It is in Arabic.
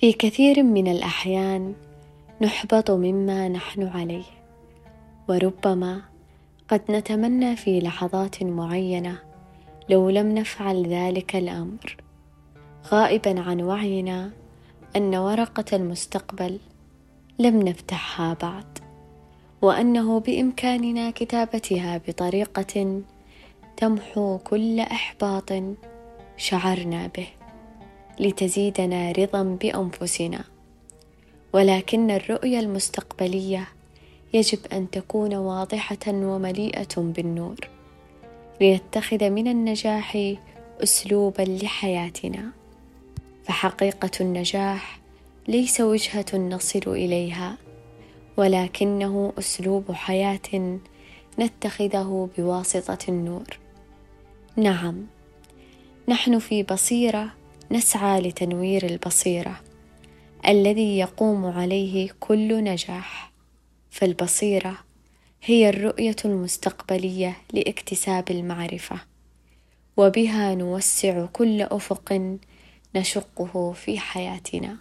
في كثير من الأحيان نحبط مما نحن عليه وربما قد نتمنى في لحظات معينة لو لم نفعل ذلك الأمر. غائبا عن وعينا أن ورقة المستقبل لم نفتحها بعد وأنه بإمكاننا كتابتها بطريقة تمحو كل إحباط شعرنا به. لتزيدنا رضا بأنفسنا. ولكن الرؤية المستقبلية يجب أن تكون واضحة ومليئة بالنور لنتخذ من النجاح اسلوبا لحياتنا. فحقيقة النجاح ليس وجهة نصل إليها ولكنه أسلوب حياة نتخذه بواسطة النور. نعم نحن في بصيرة نسعى لتنوير البصيرة الذي يقوم عليه كل نجاح. فالبصيرة هي الرؤية المستقبلية لاكتساب المعرفة وبها نوسع كل أفق نشقه في حياتنا.